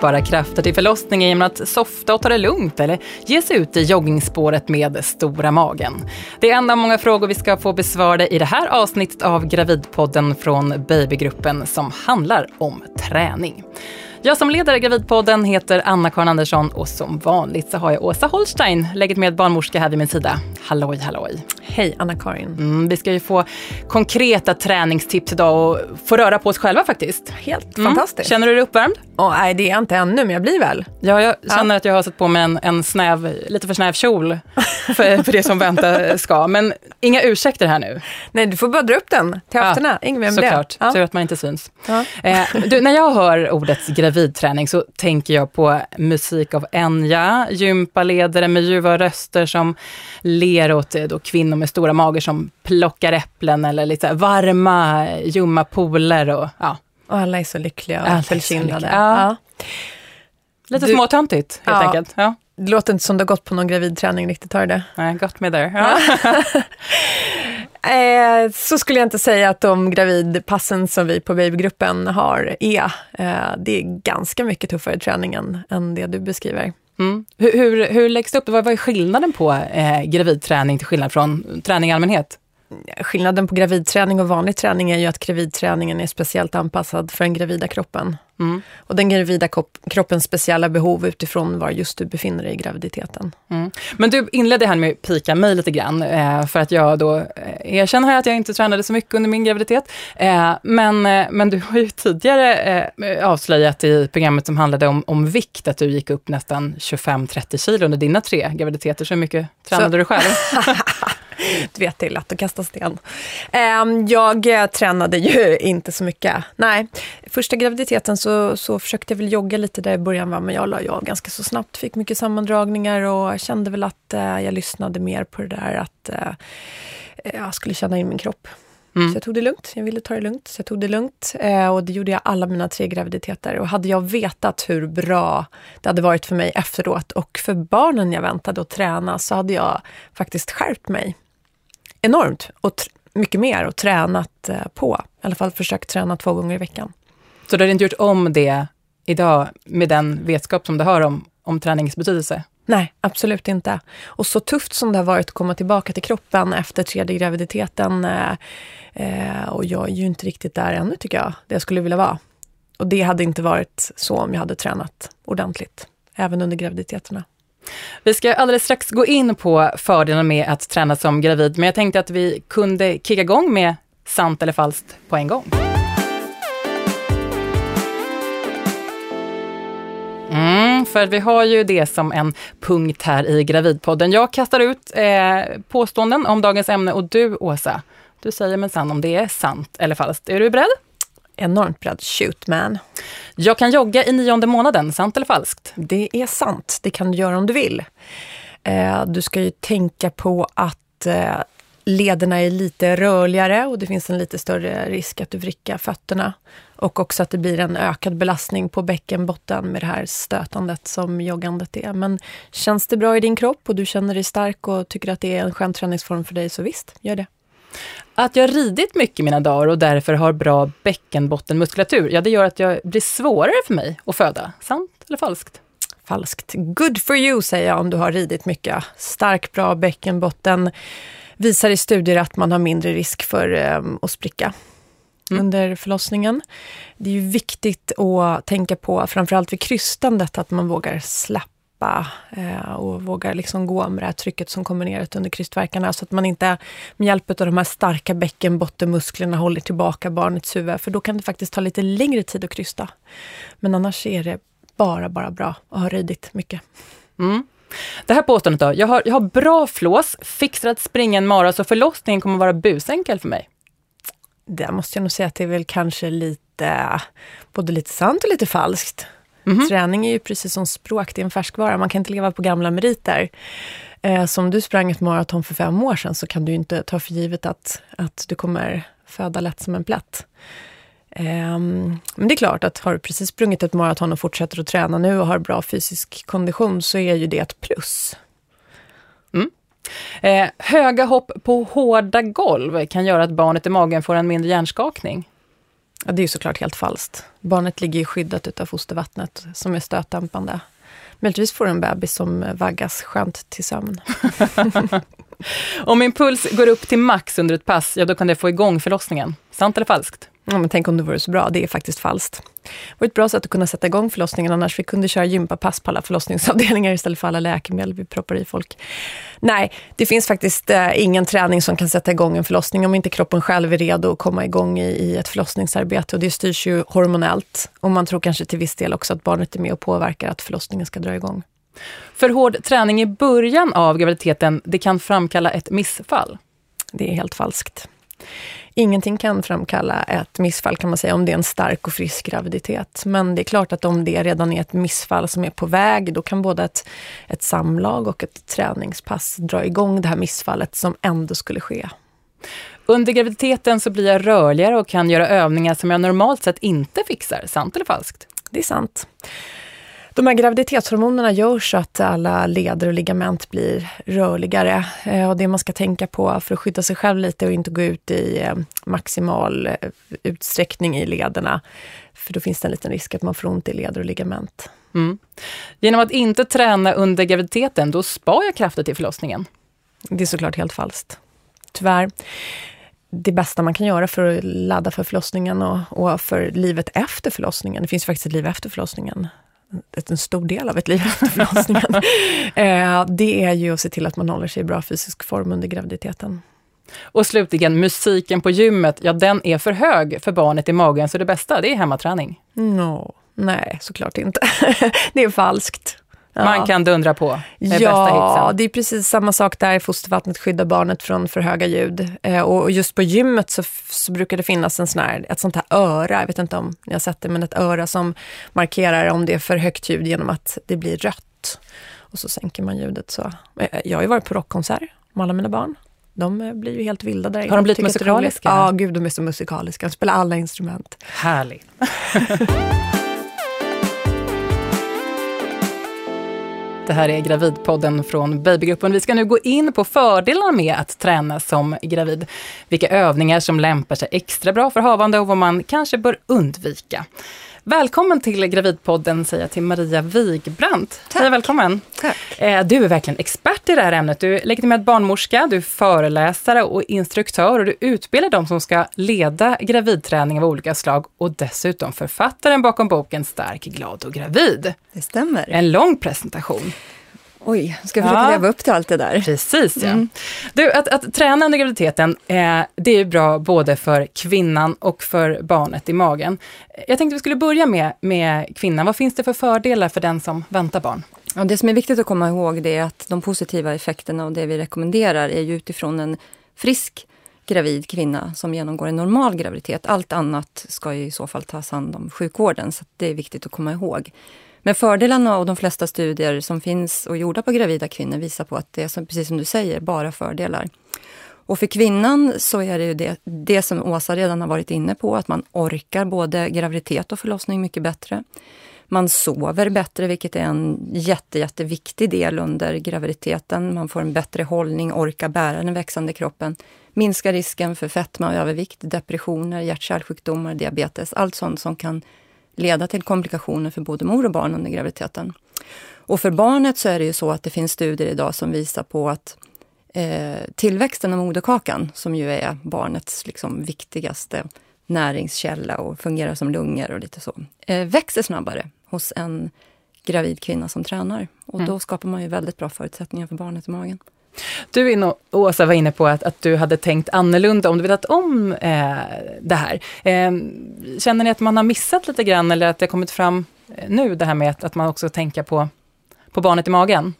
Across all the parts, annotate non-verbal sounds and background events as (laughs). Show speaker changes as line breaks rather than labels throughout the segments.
spara krafter till förlossningen genom att softa och ta det lugnt eller ge sig ut i joggingspåret med stora magen? Det är en av många frågor vi ska få besvarade i det här avsnittet av Gravidpodden från Babygruppen som handlar om träning. Jag som leder Gravidpodden heter Anna-Karin Andersson och som vanligt så har jag Åsa Holstein, läget med barnmorska här vid min sida. Halloj, halloj.
Hej Anna-Karin.
Mm, vi ska ju få konkreta träningstips idag och få röra på oss själva faktiskt.
Helt mm. fantastiskt.
Känner du dig uppvärmd?
Oh, nej, det är jag inte ännu, men jag blir väl.
Ja, jag känner ja. att jag har satt på mig en, en snäv, lite för snäv kjol för, för det som vänta ska. Men inga ursäkter här nu.
Nej, du får bara dra upp den till höfterna. Ja, Inget mer med
såklart. det. Ja. Tur att man inte syns. Ja. Eh, du, när jag hör ordet gravidträning så tänker jag på musik av Enya, gympaledare med ljuva röster som ler åt då, kvinnor med stora mager som plockar äpplen eller lite varma, ljumma pooler och ja.
Och alla är så lyckliga och
apelsinade. Ja. ja. Lite du, småtöntigt helt ja. enkelt. Ja.
Det låter inte som du har gått på någon gravidträning riktigt, har du det?
Nej, gått med där. Ja. (laughs)
eh, så skulle jag inte säga att de gravidpassen som vi på babygruppen har är. Eh, det är ganska mycket tuffare träning än, än det du beskriver.
Mm. Hur, hur, hur läggs det upp? Vad, vad är skillnaden på eh, gravidträning till skillnad från träning i allmänhet?
Skillnaden på gravidträning och vanlig träning är ju att gravidträningen är speciellt anpassad för den gravida kroppen. Mm. Och den gravida kroppens speciella behov utifrån var just du befinner dig i graviditeten.
Mm. Men du inledde här med att pika mig lite grann, eh, för att jag då eh, erkänner här att jag inte tränade så mycket under min graviditet. Eh, men, men du har ju tidigare avslöjat i programmet som handlade om, om vikt, att du gick upp nästan 25-30 kilo under dina tre graviditeter. Så hur mycket tränade så. du själv? (laughs) (laughs)
du vet, det är lätt att kasta sten. Ehm, jag tränade ju (laughs) inte så mycket. Nej, första graviditeten så, så försökte jag väl jogga lite där i början, va? men jag la av ganska så snabbt. Fick mycket sammandragningar och kände väl att eh, jag lyssnade mer på det där att eh, jag skulle känna in min kropp. Mm. Så jag tog det lugnt. Jag ville ta det lugnt, så jag tog det lugnt. Eh, och det gjorde jag alla mina tre graviditeter. Och hade jag vetat hur bra det hade varit för mig efteråt och för barnen jag väntade att träna så hade jag faktiskt skärpt mig enormt och mycket mer och tränat eh, på. I alla fall försökt träna två gånger i veckan.
Så du har inte gjort om det idag med den vetskap som du har om, om träningens betydelse?
Nej, absolut inte. Och så tufft som det har varit att komma tillbaka till kroppen efter tredje graviditeten. Eh, eh, och jag är ju inte riktigt där ännu tycker jag, det jag skulle vilja vara. Och det hade inte varit så om jag hade tränat ordentligt, även under graviditeterna.
Vi ska alldeles strax gå in på fördelarna med att träna som gravid, men jag tänkte att vi kunde kicka igång med sant eller falskt på en gång. Mm, för vi har ju det som en punkt här i Gravidpodden. Jag kastar ut eh, påståenden om dagens ämne och du, Åsa, du säger minsann om det är sant eller falskt. Är du beredd?
Enormt beredd. Shoot man.
Jag kan jogga i nionde månaden, sant eller falskt?
Det är sant. Det kan du göra om du vill. Eh, du ska ju tänka på att eh, lederna är lite rörligare och det finns en lite större risk att du vrickar fötterna. Och också att det blir en ökad belastning på bäckenbotten med det här stötandet som joggandet är. Men känns det bra i din kropp och du känner dig stark och tycker att det är en skön träningsform för dig, så visst, gör det.
Att jag ridit mycket mina dagar och därför har bra bäckenbottenmuskulatur, ja det gör att det blir svårare för mig att föda. Sant eller falskt?
Falskt. Good for you, säger jag om du har ridit mycket. Stark, bra bäckenbotten visar i studier att man har mindre risk för um, att spricka mm. under förlossningen. Det är ju viktigt att tänka på, framförallt vid krystandet, att man vågar släppa eh, och vågar liksom gå med det här trycket som kommer ner under krystverkarna så att man inte med hjälp av de här starka bäckenbottenmusklerna håller tillbaka barnets huvud, för då kan det faktiskt ta lite längre tid att krysta. Men annars är det bara, bara bra att ha ridit mycket.
Mm. Det här påståendet då, jag har, jag har bra flås, fixar att springa en mara så förlossningen kommer vara busenkel för mig.
Det måste jag nog säga att det är väl kanske lite, både lite sant och lite falskt. Mm -hmm. Träning är ju precis som språk, det är en färskvara. Man kan inte leva på gamla meriter. Eh, som du sprang ett maraton för fem år sedan så kan du inte ta för givet att, att du kommer föda lätt som en plätt. Um, men det är klart att har du precis sprungit ett maraton och fortsätter att träna nu och har bra fysisk kondition så är ju det ett plus.
Mm. Eh, höga hopp på hårda golv kan göra att barnet i magen får en mindre hjärnskakning.
Ja, det är ju såklart helt falskt. Barnet ligger ju skyddat utav fostervattnet som är stötdämpande. Möjligtvis får du en bebis som vaggas skönt till sömn. (laughs)
Om min puls går upp till max under ett pass, ja då kan det få igång förlossningen. Sant eller falskt?
Ja, men tänk om det vore så bra. Det är faktiskt falskt. Det var ett bra sätt att kunna sätta igång förlossningen annars. Vi kunde köra gympapass på alla förlossningsavdelningar istället för alla läkemedel vi proppar i folk. Nej, det finns faktiskt eh, ingen träning som kan sätta igång en förlossning om inte kroppen själv är redo att komma igång i, i ett förlossningsarbete. Och det styrs ju hormonellt. Och man tror kanske till viss del också att barnet är med och påverkar att förlossningen ska dra igång.
För hård träning i början av graviditeten, det kan framkalla ett missfall?
Det är helt falskt. Ingenting kan framkalla ett missfall kan man säga om det är en stark och frisk graviditet. Men det är klart att om det redan är ett missfall som är på väg, då kan både ett, ett samlag och ett träningspass dra igång det här missfallet som ändå skulle ske.
Under graviditeten så blir jag rörligare och kan göra övningar som jag normalt sett inte fixar. Sant eller falskt?
Det är sant. De här graviditetshormonerna gör så att alla leder och ligament blir rörligare. Eh, och det man ska tänka på för att skydda sig själv lite och inte gå ut i eh, maximal eh, utsträckning i lederna. För då finns det en liten risk att man får ont i leder och ligament. Mm.
Genom att inte träna under graviditeten, då spar jag krafter till förlossningen?
Det är såklart helt falskt. Tyvärr det bästa man kan göra för att ladda för förlossningen och, och, för livet efter förlossningen. Det finns faktiskt ett liv efter förlossningen en stor del av ett liv (laughs) efter förlossningen, (laughs) eh, det är ju att se till att man håller sig i bra fysisk form under graviditeten.
Och slutligen, musiken på gymmet, ja den är för hög för barnet i magen, så det bästa det är hemmaträning.
No, nej, såklart inte. (laughs) det är falskt.
Ja. Man kan dundra på med
ja,
bästa hitsen.
det är precis samma sak där. Fostervattnet skyddar barnet från för höga ljud. Eh, och just på gymmet så, så, brukar det finnas en sån här, ett sånt här öra, jag vet inte om ni har sett det, men ett öra som markerar om det är för högt ljud genom att det blir rött. Och så sänker man ljudet så. Eh, jag har ju varit på rockkonsert med alla mina barn. De eh, blir ju helt vilda där
Har de blivit musikaliska?
Ja, gud de är så musikaliska. De spelar alla instrument.
Härligt. (laughs) Det här är Gravidpodden från Babygruppen. Vi ska nu gå in på fördelarna med att träna som gravid. Vilka övningar som lämpar sig extra bra för havande och vad man kanske bör undvika. Välkommen till Gravidpodden säger jag till Maria Wigbrandt.
Tack.
Hej, välkommen.
Tack.
Eh, du är verkligen expert i det här ämnet. Du är legitimerad barnmorska, du är föreläsare och instruktör och du utbildar de som ska leda gravidträning av olika slag och dessutom författaren bakom boken Stark, glad och gravid.
Det stämmer.
En lång presentation.
Oj, ska försöka ja. leva upp till allt det där?
Precis, ja. Mm. Du, att, att träna under graviditeten, eh, det är bra både för kvinnan och för barnet i magen. Jag tänkte vi skulle börja med, med kvinnan. Vad finns det för fördelar för den som väntar barn?
Ja, det som är viktigt att komma ihåg det är att de positiva effekterna och det vi rekommenderar är ju utifrån en frisk gravid kvinna som genomgår en normal graviditet. Allt annat ska i så fall tas hand om sjukvården, så det är viktigt att komma ihåg. Men fördelarna av de flesta studier som finns och gjorda på gravida kvinnor visar på att det är, som, precis som du säger, bara fördelar. Och för kvinnan så är det ju det, det som Åsa redan har varit inne på, att man orkar både graviditet och förlossning mycket bättre. Man sover bättre, vilket är en jätte, jätteviktig del under graviditeten. Man får en bättre hållning, orkar bära den växande kroppen. Minskar risken för fetma och övervikt, depressioner, hjärt-kärlsjukdomar, diabetes. Allt sånt som kan leda till komplikationer för både mor och barn under graviditeten. Och för barnet så är det ju så att det finns studier idag som visar på att eh, tillväxten av moderkakan, som ju är barnets liksom, viktigaste näringskälla och fungerar som lungor och lite så, eh, växer snabbare hos en gravid kvinna som tränar. Och mm. då skapar man ju väldigt bra förutsättningar för barnet i magen.
Du in Åsa var inne på att, att du hade tänkt annorlunda om du vetat om eh, det här. Eh, känner ni att man har missat lite grann eller att det har kommit fram eh, nu det här med att, att man också tänker på, på barnet i magen?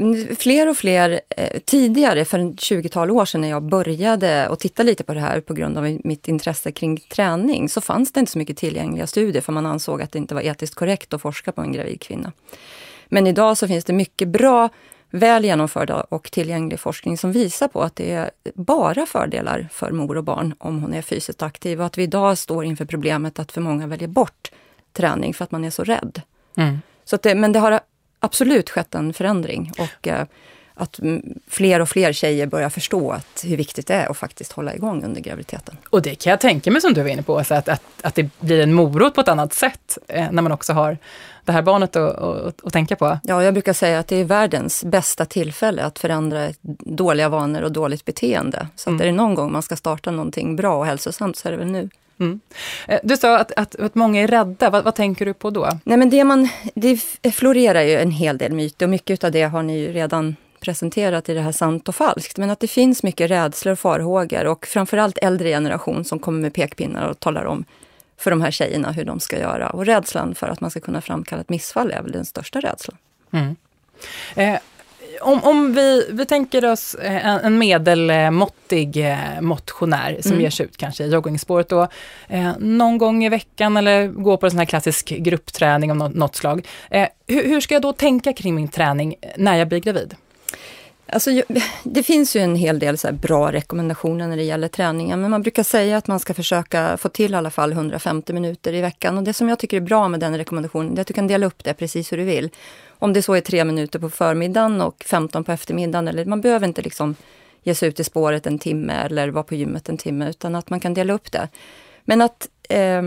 Mm, fler och fler, eh, tidigare för 20-tal år sedan när jag började och titta lite på det här på grund av mitt intresse kring träning, så fanns det inte så mycket tillgängliga studier för man ansåg att det inte var etiskt korrekt att forska på en gravid kvinna. Men idag så finns det mycket bra väl genomförd och tillgänglig forskning som visar på att det är bara fördelar för mor och barn om hon är fysiskt aktiv och att vi idag står inför problemet att för många väljer bort träning för att man är så rädd. Mm. Så det, men det har absolut skett en förändring och eh, att fler och fler tjejer börjar förstå att hur viktigt det är att faktiskt hålla igång under graviditeten.
Och det kan jag tänka mig som du var inne på, att, att, att det blir en morot på ett annat sätt eh, när man också har det här barnet att, att, att, tänka på.
Ja, jag brukar säga att det är världens bästa tillfälle att förändra dåliga vanor och dåligt beteende. Så mm. är det någon gång man ska starta någonting bra och hälsosamt så är det väl nu. Mm.
Eh, du sa att, att, att många är rädda. Vad, vad, tänker du på då?
Nej, men det, man, det florerar ju en hel del myter och mycket av det har ni ju redan presenterat i det här Sant och falskt. Men att det finns mycket rädslor och farhågor och framförallt äldre generation som kommer med pekpinnar och talar om för de här tjejerna hur de ska göra. Och rädslan för att man ska kunna framkalla ett missfall är väl den största rädslan. Mm.
Eh, om, om vi, vi tänker oss eh, en, en medelmåttig eh, motionär som mm. ger sig ut kanske i joggingspåret då, eh, någon gång i veckan eller går på en sån här klassisk gruppträning av något, något slag. Eh, hur, hur ska jag då tänka kring min träning när jag blir gravid?
Alltså, (laughs) det finns ju en hel del så bra rekommendationer när det gäller träningen, men man brukar säga att man ska försöka få till i alla fall 150 minuter i veckan. Och det som jag tycker är bra med den rekommendationen, är att du kan dela upp det precis hur du vill. Om det så är tre minuter på förmiddagen och 15 på eftermiddagen, eller man behöver inte liksom ge sig ut i spåret en timme eller vara på gymmet en timme, utan att man kan dela upp det. Men att eh,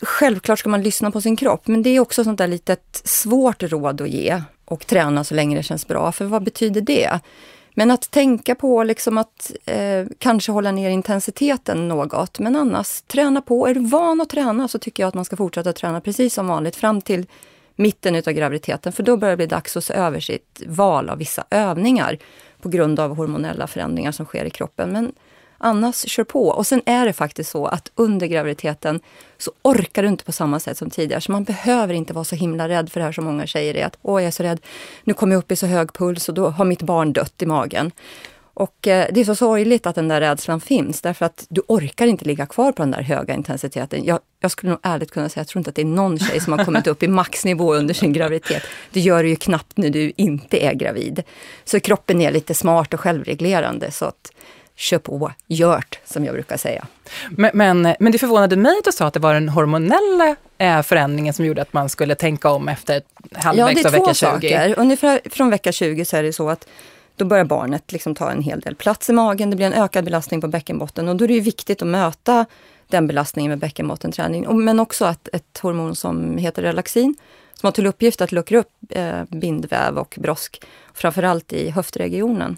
Självklart ska man lyssna på sin kropp, men det är också sånt där litet svårt råd att ge och träna så länge det känns bra. För vad betyder det? Men att tänka på liksom att eh, kanske hålla ner intensiteten något, men annars träna på. Är du van att träna så tycker jag att man ska fortsätta träna precis som vanligt fram till mitten utav graviditeten, för då börjar det bli dags att se över sitt val av vissa övningar på grund av hormonella förändringar som sker i kroppen. Men Annars, kör på. Och sen är det faktiskt så att under graviditeten så orkar du inte på samma sätt som tidigare. Så man behöver inte vara så himla rädd för det här som många säger är att åh, jag är så rädd. Nu kommer jag upp i så hög puls och då har mitt barn dött i magen. Och eh, det är så sorgligt att den där rädslan finns därför att du orkar inte ligga kvar på den där höga intensiteten. Jag, jag skulle nog ärligt kunna säga, jag tror inte att det är någon tjej som har kommit upp i maxnivå under sin graviditet. Det gör du ju knappt när du inte är gravid. Så kroppen är lite smart och självreglerande så att kör på, gjort, som jag brukar säga.
Men, men, men det förvånade mig att du sa att det var den hormonella eh, förändringen som gjorde att man skulle tänka om efter halvvägs av vecka 20. Ja, det är två saker.
Ungefär från vecka 20 så är det så att då börjar barnet liksom ta en hel del plats i magen, det blir en ökad belastning på bäckenbotten och då är det viktigt att möta den belastningen med bäckenbottenträning. Men också att ett hormon som heter relaxin, som har till uppgift att luckra upp eh, bindväv och brosk, framförallt i höftregionen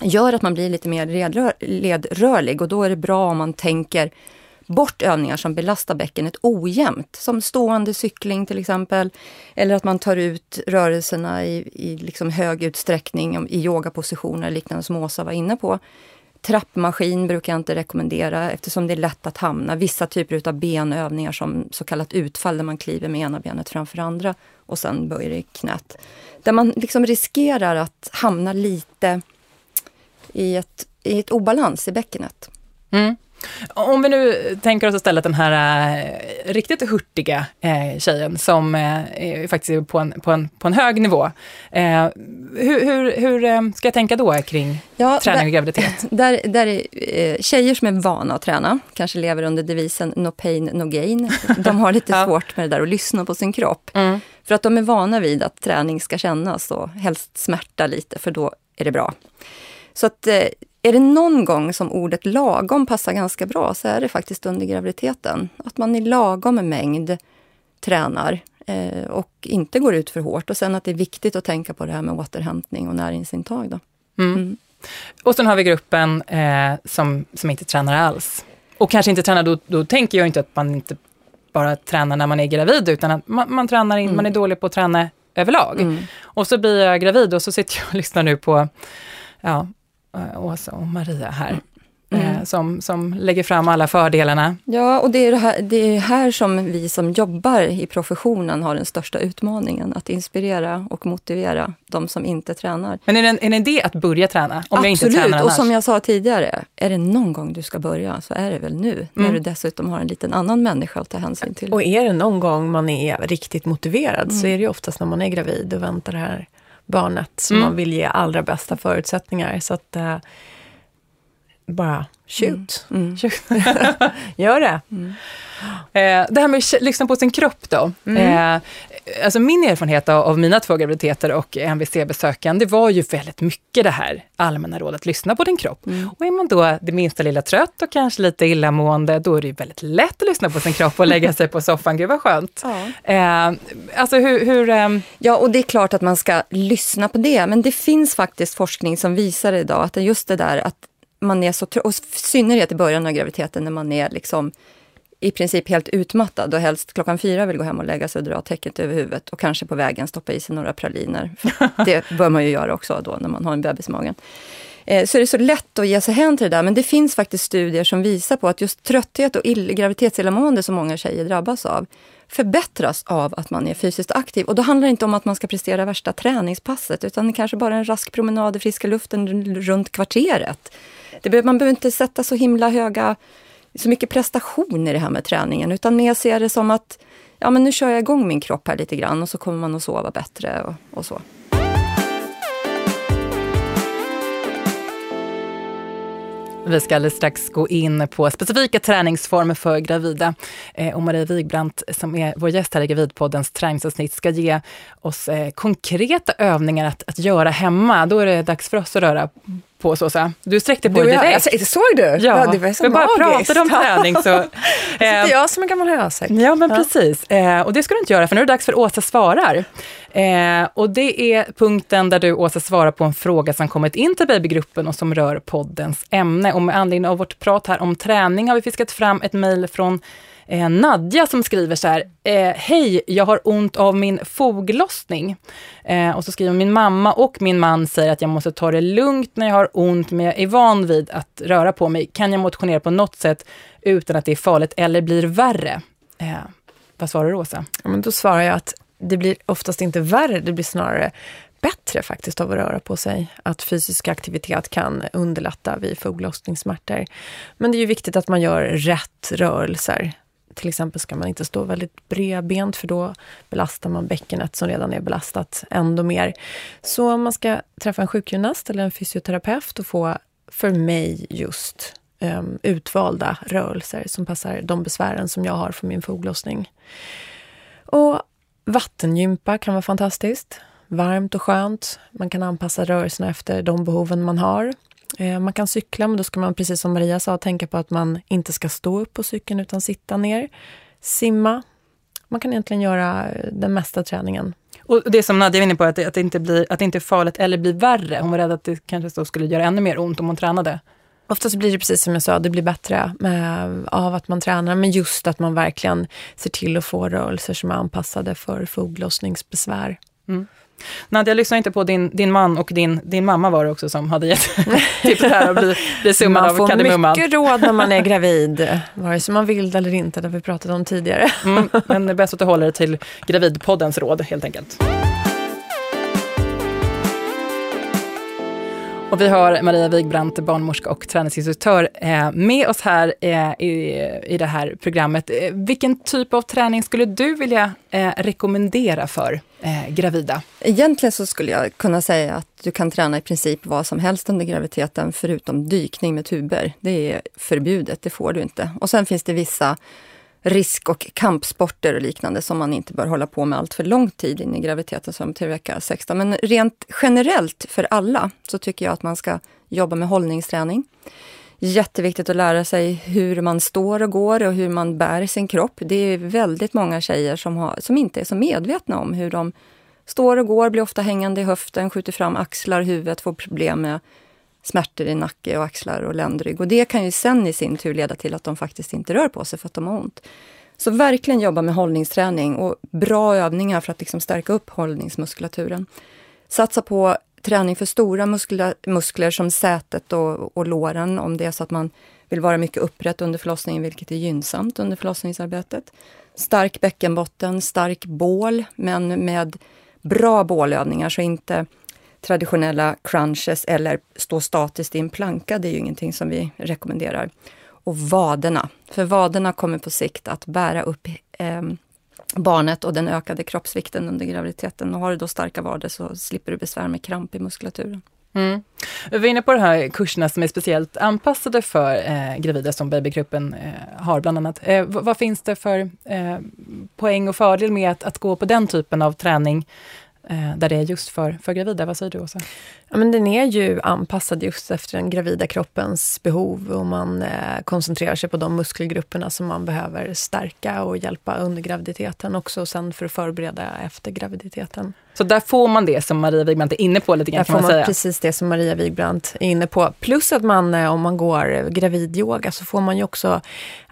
gör att man blir lite mer ledrör, ledrörlig och då är det bra om man tänker bort övningar som belastar bäckenet ojämnt, som stående cykling till exempel, eller att man tar ut rörelserna i, i liksom hög utsträckning i yogapositioner liknande som Åsa var inne på. Trappmaskin brukar jag inte rekommendera eftersom det är lätt att hamna. Vissa typer av benövningar som så kallat utfall där man kliver med ena benet framför andra och sen böjer i knät. Där man liksom riskerar att hamna lite i ett, i ett obalans i bäckenet. Mm.
Om vi nu tänker oss istället den här äh, riktigt hurtiga äh, tjejen som äh, faktiskt är på en, på en, på en hög nivå. Äh, hur hur, hur ska jag tänka då kring ja, träning där, och graviditet? (laughs)
Där, där är tjejer som är vana att träna, kanske lever under devisen no pain, no gain. De har lite (laughs) ja. svårt med det där att lyssna på sin kropp. Mm. För att de är vana vid att träning ska kännas och helst smärta lite, för då är det bra. Så att eh, är det någon gång som ordet lagom passar ganska bra så är det faktiskt under graviditeten. Att man i lagom mängd tränar eh, och inte går ut för hårt. Och sen att det är viktigt att tänka på det här med återhämtning och näringsintag. Då. Mm. Mm.
Och sen har vi gruppen eh, som, som inte tränar alls. Och kanske inte tränar, då, då tänker jag inte att man inte bara tränar när man är gravid, utan att man, man tränar in, mm. man är dålig på att träna överlag. Mm. Och så blir jag gravid och så sitter jag och lyssnar nu på ja, Åsa och Maria här. Eh, mm. Som, som lägger fram alla fördelarna.
Ja, och det är, det, här, det är här som vi som jobbar i professionen har den största utmaningen. Att inspirera och motivera de som inte tränar.
Men är det en, en idé att börja träna? Om Absolut, jag inte tränar
och som jag sa tidigare, är det någon gång du ska börja så är det väl nu. Mm. När du dessutom har en liten annan människa att ta hänsyn till.
Och är det någon gång man är riktigt motiverad mm. så är det oftast när man är gravid och väntar det här barnet som mm. man vill ge allra bästa förutsättningar. Så att, eh, bara shoot.
Mm. (laughs)
Gör det.
Eh, det här med att lyssna på sin kropp då. Eh, alltså min erfarenhet av, av mina två graviditeter och MVC-besöken, det var ju väldigt mycket det här allmänna rådet, lyssna på din kropp. Och är man då det minsta lilla trött och kanske lite illamående, då är det ju väldigt lätt att lyssna på sin kropp och lägga sig på soffan. Gud vad skönt.
Ja.
Eh, alltså hur... hur ehm,
Ja, och det är klart att man ska lyssna på det, men det finns faktiskt forskning som visar idag att just det där att man är så trött, och i synnerhet i början av graviditeten när man är liksom i princip helt utmattad och helst klockan fyra vill gå hem och lägga sig och dra täcket över huvudet och kanske på vägen stoppa i sig några praliner. (laughs) Det bör man ju göra också då när man har en bebis i magen. Eh, Så är det så lätt att ge sig hän till det där, men det finns faktiskt studier som visar på att just trötthet och ill- graviditetsillamående som många tjejer drabbas av förbättras av att man är fysiskt aktiv. Och då handlar det inte om att man ska prestera värsta träningspasset, utan kanske bara en rask promenad i friska luften runt kvarteret. Det behöver, man behöver inte sätta så himla höga, så mycket prestation i det här med träningen, utan mer se det som att ja, men nu kör jag igång min kropp här lite grann och så kommer man att sova bättre och, och så.
Vi ska alldeles strax gå in på specifika träningsformer för gravida. Eh, och Maria Wigbrandt, som är vår gäst här i Gravidpoddens träningsavsnitt, ska ge oss eh, konkreta övningar att, att göra hemma. Då är det dags för oss att röra på oss, Åsa. Du sträckte på dig
jag,
direkt.
alltså, såg du?
Ja,
det var så
vi bara
magiskt.
pratade om träning. Så, (laughs) eh,
jag som en gammal hösäck.
Ja, men precis. Eh, och det ska du inte göra, för nu är det dags för Åsa svarar. Eh, och det är punkten där du, Åsa, svarar på en fråga som kommit in till babygruppen och som rör poddens ämne. Och med anledning av vårt prat här om träning har vi fiskat fram ett mejl från eh, Nadja som skriver så här. Eh, Hej, jag har ont av min foglossning. Eh, och så skriver min mamma och min man säger att jag måste ta det lugnt när jag har ont, men jag är van vid att röra på mig. Kan jag motionera på något sätt utan att det är farligt eller blir värre? Eh, vad svarar du, Åsa?
Ja, men då svarar jag att det blir oftast inte värre, det blir snarare bättre faktiskt av att röra på sig. Att fysisk aktivitet kan underlätta vid foglossningssmärtor. Men det är ju viktigt att man gör rätt rörelser. Till exempel ska man inte stå väldigt bredbent för då belastar man bäckenet som redan är belastat ändå mer. Så om man ska träffa en sjukgymnast eller en fysioterapeut och få, för mig just, um, utvalda rörelser som passar de besvären som jag har för min foglossning. Och vattengympa kan vara fantastiskt. Varmt och skönt. Man kan anpassa rörelserna efter de behoven man har. Eh, Man kan cykla, men då ska man precis som Maria sa tänka på att man inte ska stå upp på cykeln utan sitta ner. Simma. Man kan egentligen göra eh, den mesta träningen.
Och det som Nadja var inne på, att det, att, det inte blir, att det inte är farligt eller blir värre. Hon var rädd att det kanske skulle göra ännu mer ont om hon tränade.
Oftast blir det precis som jag sa, det blir bättre med, av att man tränar, men just att man verkligen ser till att få rörelser som är anpassade för foglossningsbesvär.
Nadja, jag lyssnar inte på din, din man och din, din mamma var det också som hade gett (laughs) tipset här och bli, bli summad
Man
av
får
kardemumman.
mycket råd när man är (laughs) gravid, vare sig man vill eller inte, det har vi pratat om tidigare.
Mm, men (laughs) det är bäst att du håller dig till Gravidpoddens råd helt enkelt. Och vi har Maria Wigbrandt, barnmorska och träningsinstruktör, eh, med oss här eh, i, i det här programmet. Eh, vilken typ av träning skulle du vilja rekommendera för gravida?
Egentligen så skulle jag kunna säga att du kan träna i princip vad som helst under graviditeten förutom dykning med tuber. Det är förbjudet, det får du inte. Och sen finns det vissa risk och kampsporter och liknande som man inte bör hålla på med allt för lång tid in i graviditeten som till vecka 16. Men rent generellt för alla så tycker jag att man ska jobba med hållningsträning. Jätteviktigt att lära sig hur man står och går och hur man bär sin kropp. Det är väldigt många tjejer som, har, som inte är så medvetna om hur de står och går, blir ofta hängande i höften, skjuter fram axlar, huvudet, får problem med smärtor i nacke och axlar och ländrygg. Och det kan ju sen i sin tur leda till att de faktiskt inte rör på sig för att de har ont. Så verkligen jobba med hållningsträning och bra övningar för att liksom stärka upp hållningsmuskulaturen. Satsa på träning för stora muskler, muskler som sätet och, och låren om det är så att man vill vara mycket upprätt under förlossningen, vilket är gynnsamt under förlossningsarbetet. Stark bäckenbotten, stark bål, men med bra bålövningar, så inte traditionella crunches eller stå statiskt i en planka. Det är ju ingenting som vi rekommenderar. Och vaderna, för vaderna kommer på sikt att bära upp eh, barnet och den ökade kroppsvikten under graviditeten. Och har du då starka vader så slipper du besvär med kramp i muskulaturen.
Mm. Vi var inne på de här kurserna som är speciellt anpassade för eh, gravida som Babygruppen eh, har bland annat. Eh, vad, vad, finns det för eh, poäng och fördel med att, att gå på den typen av träning där det är just för, för gravida? Vad säger du Åsa?
Ja, men den är ju anpassad just efter den gravida kroppens behov och man eh, koncentrerar sig på de muskelgrupperna som man behöver stärka och hjälpa under graviditeten också och sen för att förbereda efter graviditeten.
Så där får man det som Maria Wigbrandt är inne på lite grann
där
kan man,
man
säga?
precis det som Maria Wigbrandt är inne på. Plus att man, eh, om man går gravidyoga så får man ju också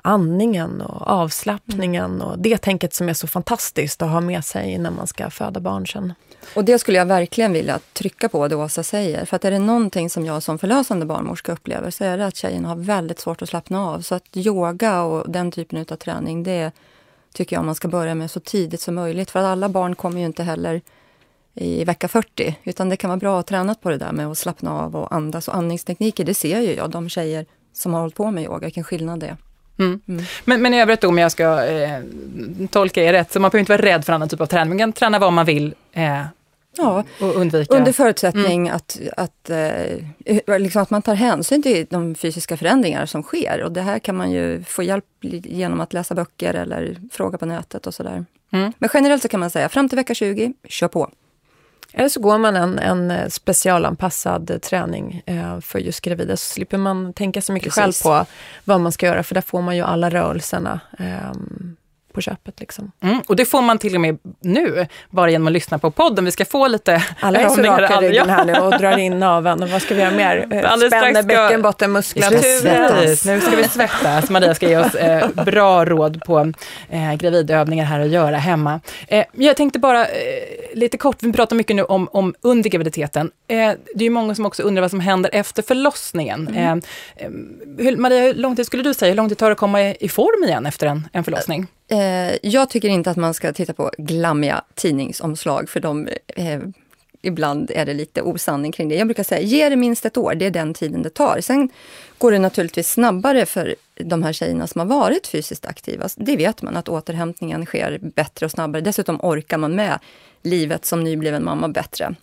andningen och avslappningen och det tänket som är så fantastiskt att ha med sig när man ska föda barn sen.
Och det skulle jag verkligen vilja trycka på, det Åsa säger. För att är det någonting som jag som förlösande barnmorska upplever så är det att tjejerna har väldigt svårt att slappna av. Så att yoga och den typen av träning, det tycker jag man ska börja med så tidigt som möjligt. För att alla barn kommer ju inte heller i vecka 40, utan det kan vara bra att träna på det där med att slappna av och andas. Och andningstekniker, det ser ju jag, de tjejer som har hållit på med yoga, vilken skillnad det är.
Mm. Mm. Men, men i övrigt då, om jag ska eh, tolka er rätt, så man behöver inte vara rädd för annan typ av träning, man kan träna vad man vill eh,
Ja,
och undvika.
under förutsättning mm. att, att, eh, liksom att man tar hänsyn till de fysiska förändringar som sker. Och det här kan man ju få hjälp genom att läsa böcker eller fråga på nätet och sådär. Mm. Men generellt så kan man säga, fram till vecka 20, kör på.
Eller så går man en, en specialanpassad träning eh, för just gravida, så slipper man tänka så mycket Precis. själv på vad man ska göra, för där får man ju alla rörelserna eh, på köpet. Liksom.
Mm, och det får man till och med nu, bara genom att lyssna på podden. Vi ska få lite
Alla (laughs) är så raka i ryggen här nu och (laughs) drar in naveln. Vad ska vi göra mer? (laughs) Alldeles Spänner bäckenbottenmuskulatur.
Nu ska vi svettas. Maria ska ge oss eh, bra råd på eh, gravidövningar här att göra hemma. Eh, jag tänkte bara eh, lite kort, vi pratar mycket nu om, om under graviditeten. Eh, det är många som också undrar vad som händer efter förlossningen. Mm. Eh, hur, Maria, hur lång tid skulle du säga, hur lång tid tar det att komma i, i form igen efter en, en förlossning?
Eh, jag tycker inte att man ska titta på glammiga tidningsomslag, för de, eh, ibland är det lite osanning kring det. Jag brukar säga, ge det minst ett år, det är den tiden det tar. Sen går det naturligtvis snabbare för de här tjejerna som har varit fysiskt aktiva. Det vet man, att återhämtningen sker bättre och snabbare. Dessutom orkar man med livet som nybliven mamma bättre.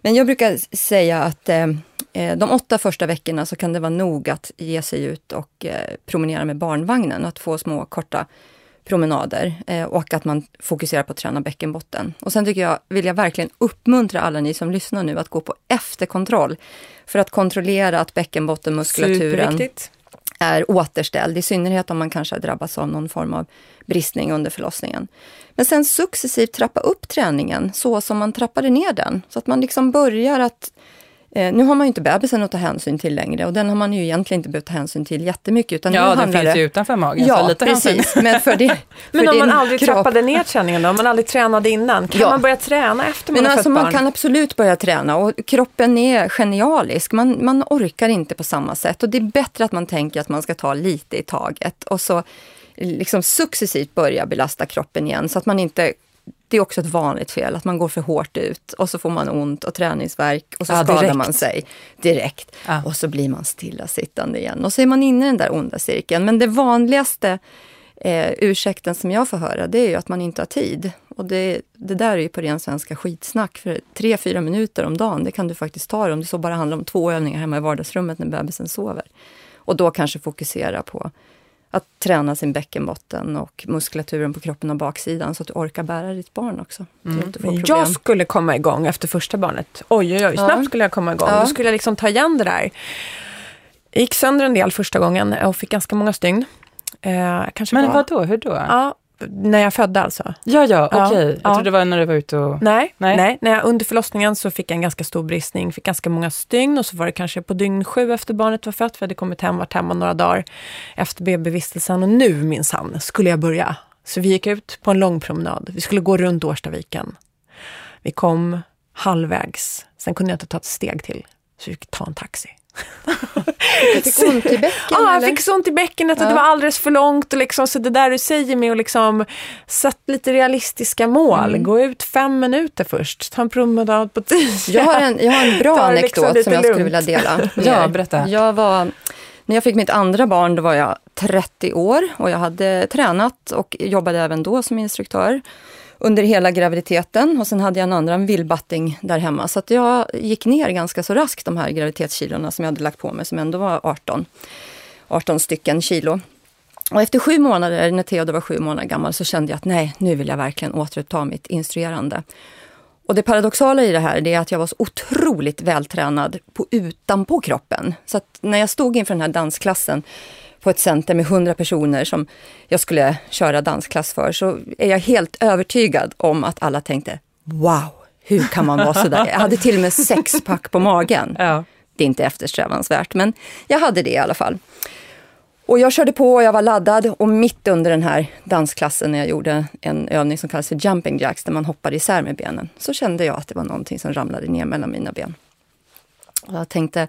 Men jag brukar säga att eh, eh de åtta första veckorna så kan det vara nog att ge sig ut och eh, promenera med barnvagnen. Att få små korta promenader eh, och att man fokuserar på att träna bäckenbotten. Och sen tycker jag, vill jag verkligen uppmuntra alla ni som lyssnar nu att gå på efterkontroll för att kontrollera att bäckenbottenmuskulaturen är återställd, i synnerhet om man kanske har drabbats av någon form av bristning under förlossningen. Men sen successivt trappa upp träningen så som man trappade ner den. Så att man liksom börjar att Eh, nu har man ju inte bebisen att ta hänsyn till längre och den har man ju egentligen inte behövt ta hänsyn till jättemycket. Utan
ja,
den
finns ju utanför magen.
Ja, lite precis. Men, för det, (laughs) för
men om man aldrig kropp... trappade ner träningen då? Om man aldrig tränade innan? Kan ja. man börja träna efter man
men
har
alltså,
fött
Man kan absolut börja träna och kroppen är genialisk. Man, man orkar inte på samma sätt och det är bättre att man tänker att man ska ta lite i taget och så liksom successivt börja belasta kroppen igen så att man inte det är också ett vanligt fel, att man går för hårt ut och så får man ont och träningsverk och så ja, skadar man sig direkt. Ja. Och så blir man stillasittande igen och så är man inne i den där onda cirkeln. Men det vanligaste eh, ursäkten som jag får höra, det är ju att man inte har tid. Och det, det där är ju på ren svenska skitsnack. För tre, fyra minuter om dagen, det kan du faktiskt ta om det så bara handlar om två övningar hemma i vardagsrummet när bebisen sover. Och då kanske fokusera på att träna sin bäckenbotten och muskulaturen på kroppen och baksidan så att du orkar bära ditt barn också.
Mm. Jag skulle komma igång efter första barnet. Oj, oj, oj, snabbt ja. skulle jag komma igång. Ja. Då skulle jag liksom ta igen det där. Jag gick sönder en del första gången och fick ganska många stygn.
Eh, kanske Men vad då? Hur då?
Ja, när jag födde alltså?
Ja, ja, okej. Okay. Ja, jag ja. trodde det var när du var ute och...
Nej, nej. nej. När jag, under förlossningen så fick jag en ganska stor bristning, fick ganska många stygn och så var det kanske på dygn sju efter barnet var fött, för jag hade kommit hem, varit hemma några dagar efter BB-vistelsen och nu minsann skulle jag börja. Så vi gick ut på en lång promenad. Vi skulle gå runt Årstaviken. Vi kom halvvägs, sen kunde jag inte ta ett steg till, så vi fick ta en taxi.
Du fick ont i bäcken?
Ja, jag fick ont i bäckenet och ja. det var alldeles för långt. Och liksom, så det där du säger med att liksom, sätta lite realistiska mål. Mm. Gå ut fem minuter först, ta en promenad på tio.
Jag har en, jag har en bra liksom anekdot som jag skulle vilja dela. (laughs)
ja, berätta.
Jag var, när jag fick mitt andra barn då var jag 30 år och jag hade tränat och jobbade även då som instruktör under hela graviditeten och sen hade jag en andra, en vildbatting där hemma. Så att jag gick ner ganska så raskt de här graviditetskilorna som jag hade lagt på mig som ändå var 18, 18 stycken kilo. Och efter sju månader, när Theodor var sju månader gammal, så kände jag att nej, nu vill jag verkligen återuppta mitt instruerande. Och det paradoxala i det här det är att jag var så otroligt vältränad på utanpå kroppen. Så att när jag stod inför den här dansklassen på ett center med 100 personer som jag skulle köra dansklass för, så är jag helt övertygad om att alla tänkte Wow, hur kan man vara så där? Jag hade till och med sexpack på magen.
Ja.
Det är inte eftersträvansvärt, men jag hade det i alla fall. Och jag körde på och jag var laddad och mitt under den här dansklassen när jag gjorde en övning som kallas för jumping jacks, där man hoppar isär med benen, så kände jag att det var någonting som ramlade ner mellan mina ben. Och jag tänkte,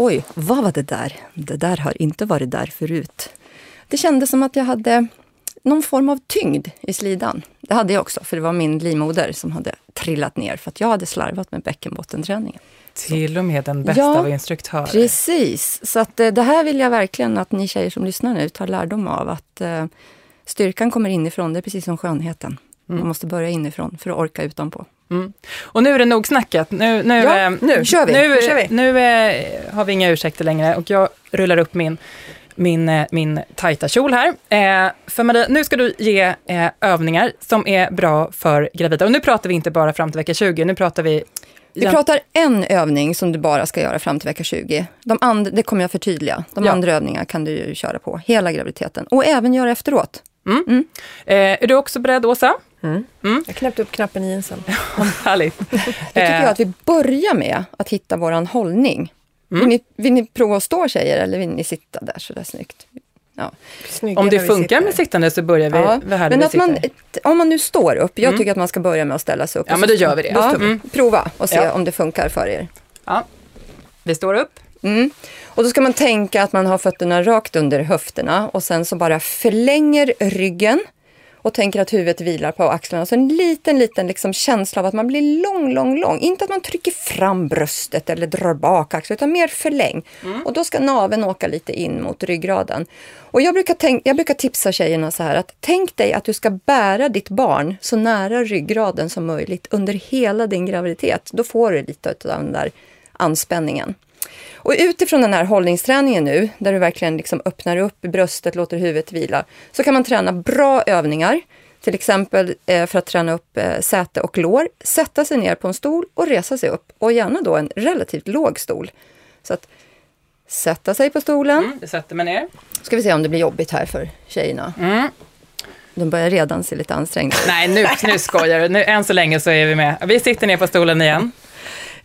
oj, vad var det där? Det där har inte varit där förut. Det kändes som att jag hade någon form av tyngd i slidan. Det hade jag också, för det var min livmoder som hade trillat ner för att jag hade slarvat med bäckenbottenträningen.
Till och med den bästa
Ja,
av instruktörer.
Precis, så att, eh, det här vill jag verkligen att ni tjejer som lyssnar nu tar lärdom av. Att eh, styrkan kommer inifrån, det är precis som skönheten. Man måste börja inifrån för att orka utanpå.
Mm. Och nu är det nog snackat. Nu, nu,
Ja,
eh,
nu kör vi.
Nu,
Nu kör vi.
nu eh, har vi inga ursäkter längre och jag rullar upp min, min, eh, min tajta kjol här. Eh, för Maria, nu ska du ge eh, övningar som är bra för gravida. Och nu pratar vi inte bara fram till vecka 20, nu pratar vi...
Vi pratar en övning som du bara ska göra fram till vecka 20. De andra, det kommer jag förtydliga. De
Ja.
andra övningarna kan du ju köra på hela graviditeten och även göra efteråt.
Eh, är du också beredd, Åsa?
Jag knäppte upp knappen i jeansen. (laughs)
Härligt.
Då tycker jag att vi börjar med att hitta våran hållning. Vill, ni, vill ni prova att stå tjejer eller vill ni sitta där så där snyggt? Ja.
Om det funkar med sittande så börjar vi
Ja,
vi här
men att man, om man nu står upp, jag tycker att man ska börja med att ställa sig upp.
Ja, men då gör vi det.
Ja,
Mm.
Prova och se
Ja.
om det funkar för er.
Ja. Vi står upp.
Mm. Och då ska man tänka att man har fötterna rakt under höfterna och sen så bara förlänger ryggen och tänker att huvudet vilar på axlarna. Så en liten, liten liksom känsla av att man blir lång, lång, lång. Inte att man trycker fram bröstet eller drar bak axlarna, utan mer förläng. Och då ska naveln åka lite in mot ryggraden. Och jag brukar, tänk, jag brukar tipsa tjejerna så här att tänk dig att du ska bära ditt barn så nära ryggraden som möjligt under hela din graviditet. Då får du lite av den där anspänningen. Och utifrån den här hållningsträningen nu, där du verkligen liksom öppnar upp bröstet, låter huvudet vila, så kan man träna bra övningar. Till exempel eh, för att träna upp eh, säte och lår, sätta sig ner på en stol och resa sig upp. Och gärna då en relativt låg stol. Så att sätta sig på stolen.
Mm, jag sätter mig ner.
Ska vi se om det blir jobbigt här för tjejerna.
Mm.
De börjar redan se lite ansträngda ut.
Nej, nu, nu skojar du. Nu, än så länge så är vi med. Vi sitter ner på stolen igen.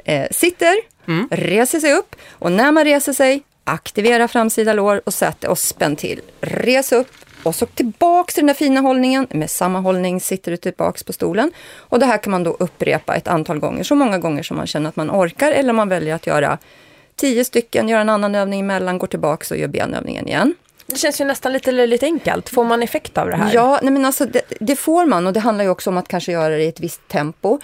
eh, sitter,
Mm.
reser sig upp och när man reser sig, aktivera framsida lår och säte och spänn till. Res upp och så tillbaks till den där fina hållningen. Med samma hållning sitter du tillbaks på stolen. Och det här kan man då upprepa ett antal gånger, så många gånger som man känner att man orkar eller man väljer att göra tio stycken, göra en annan övning emellan, går tillbaks och gör benövningen igen.
Det känns ju nästan lite löjligt enkelt. Får man effekt av det här?
Ja, nej men alltså det, det får man och det handlar ju också om att kanske göra det i ett visst tempo.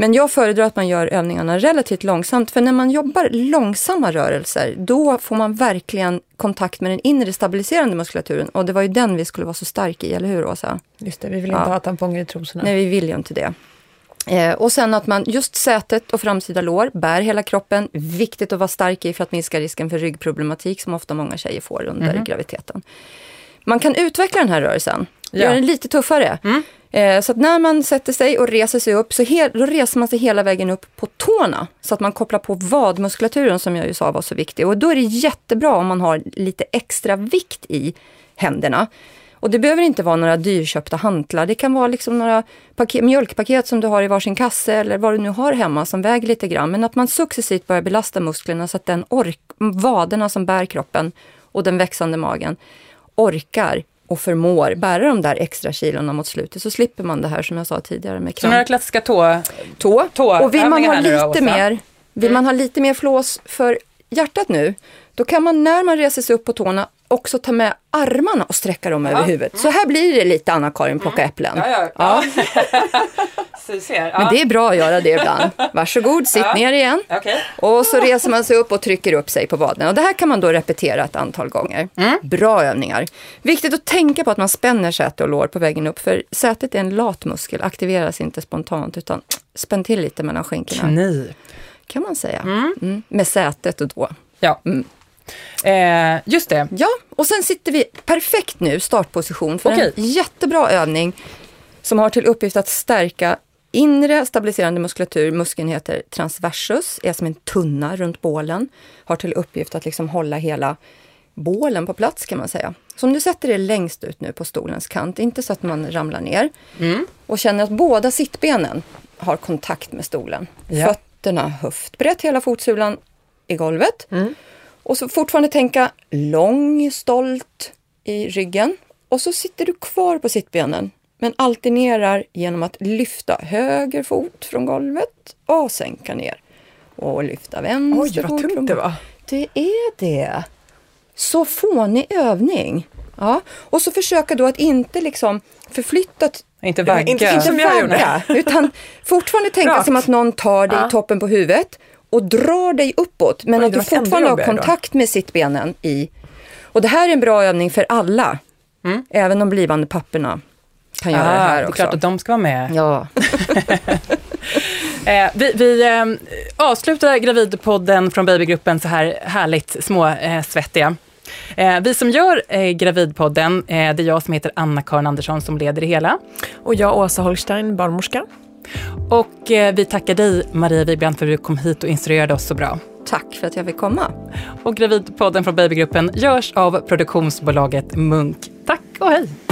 Men jag föredrar att man gör övningarna relativt långsamt, för när man jobbar långsamma rörelser, då får man verkligen kontakt med den inre stabiliserande muskulaturen. Och det var ju den vi skulle vara så stark i, eller hur Åsa?
Just det, vi vill
Ja.
inte ha tamponger i trosorna.
Nej, vi vill ju inte det. Eh, och sen att man just sätet och framsida lår bär hela kroppen. Viktigt att vara stark i för att minska risken för ryggproblematik som ofta många tjejer får under graviditeten. Man kan utveckla den här rörelsen,
Ja.
göra den lite tuffare. Eh, så att när man sätter sig och reser sig upp, så he- då reser man sig hela vägen upp på tårna. Så att man kopplar på vadmuskulaturen som jag ju sa var så viktig. Och då är det jättebra om man har lite extra vikt i händerna. Och det behöver inte vara några dyrköpta hantlar. Det kan vara liksom några paket, mjölkpaket som du har i varsin kasse eller vad du nu har hemma som väger lite grann. Men att man successivt börjar belasta musklerna så att den ork, vaderna som bär kroppen och den växande magen orkar och förmår bära de där extra kilorna mot slutet. Så slipper man det här som jag sa tidigare med
Så några
kramp.
klassiska tå...
Tå.
tå-
Och vill man ha
då,
lite
Åsa?
mer, vill man ha lite mer flås för hjärtat nu, då kan man när man reser sig upp på tårna också ta med armarna och sträcka dem över huvudet. Så här blir det lite Anna-Karin plocka äpplen.
ja, ja. (laughs) Så ser. Ja.
Men det är bra att göra det ibland. Varsågod, sitt
Ja.
ner igen.
Okej.
Och så reser man sig upp och trycker upp sig på vaden. Och det här kan man då repetera ett antal gånger. Bra övningar. Viktigt att tänka på att man spänner säte och lår på vägen upp. För sätet är en latmuskel, aktiveras inte spontant utan spänn till lite mellan skinkorna.
Knip.
Kan man säga. Mm. Med sätet och då.
Ja.
Mm.
Eh, just det.
Ja, och sen sitter vi perfekt nu, startposition, för
Okej.
en jättebra övning som har till uppgift att stärka inre stabiliserande muskulatur. Muskeln heter transversus, är som en tunna runt bålen. Har till uppgift att liksom hålla hela bålen på plats kan man säga. Så om du sätter dig längst ut nu på stolens kant, inte så att man ramlar ner. Och känner att båda sittbenen har kontakt med stolen.
Ja.
Fötterna höftbrett, hela fotsulan i golvet. Och så fortfarande tänka lång, stolt i ryggen. Och så sitter du kvar på sittbenen, men alternerar genom att lyfta höger fot från golvet och sänka ner. Och lyfta vänster
Oj, vad
fot
tungt det var.
Det är det. Så fånig övning. Ja. Och så försöka då att inte liksom förflytta
Inte vagga.
inte-
inte
Som jag gjorde.
utan fortfarande tänka
Rakt.
som att någon tar dig
Ja.
i toppen på huvudet och drar dig uppåt, men
Oj,
att
det
du fortfarande har
jobbigare då.
kontakt med sittbenen i. Och det här är en bra övning för alla, även de blivande papporna kan göra det
Mm. Ah,
här
det är
också.
klart att de ska vara med.
Ja, (laughs)
Eh, vi vi eh, avslutar Gravidpodden från Babygruppen så här härligt små eh, svettiga. Eh, vi som gör eh, Gravidpodden, eh, det är jag som heter Anna-Karin Andersson som leder det hela.
Och jag, Åsa Holstein, barnmorska.
Och eh, vi tackar dig, Maria Wibrand, för att du kom hit och instruerade oss så bra.
tack för att jag fick komma.
Och Gravidpodden från Babygruppen görs av produktionsbolaget Munk. Tack och hej!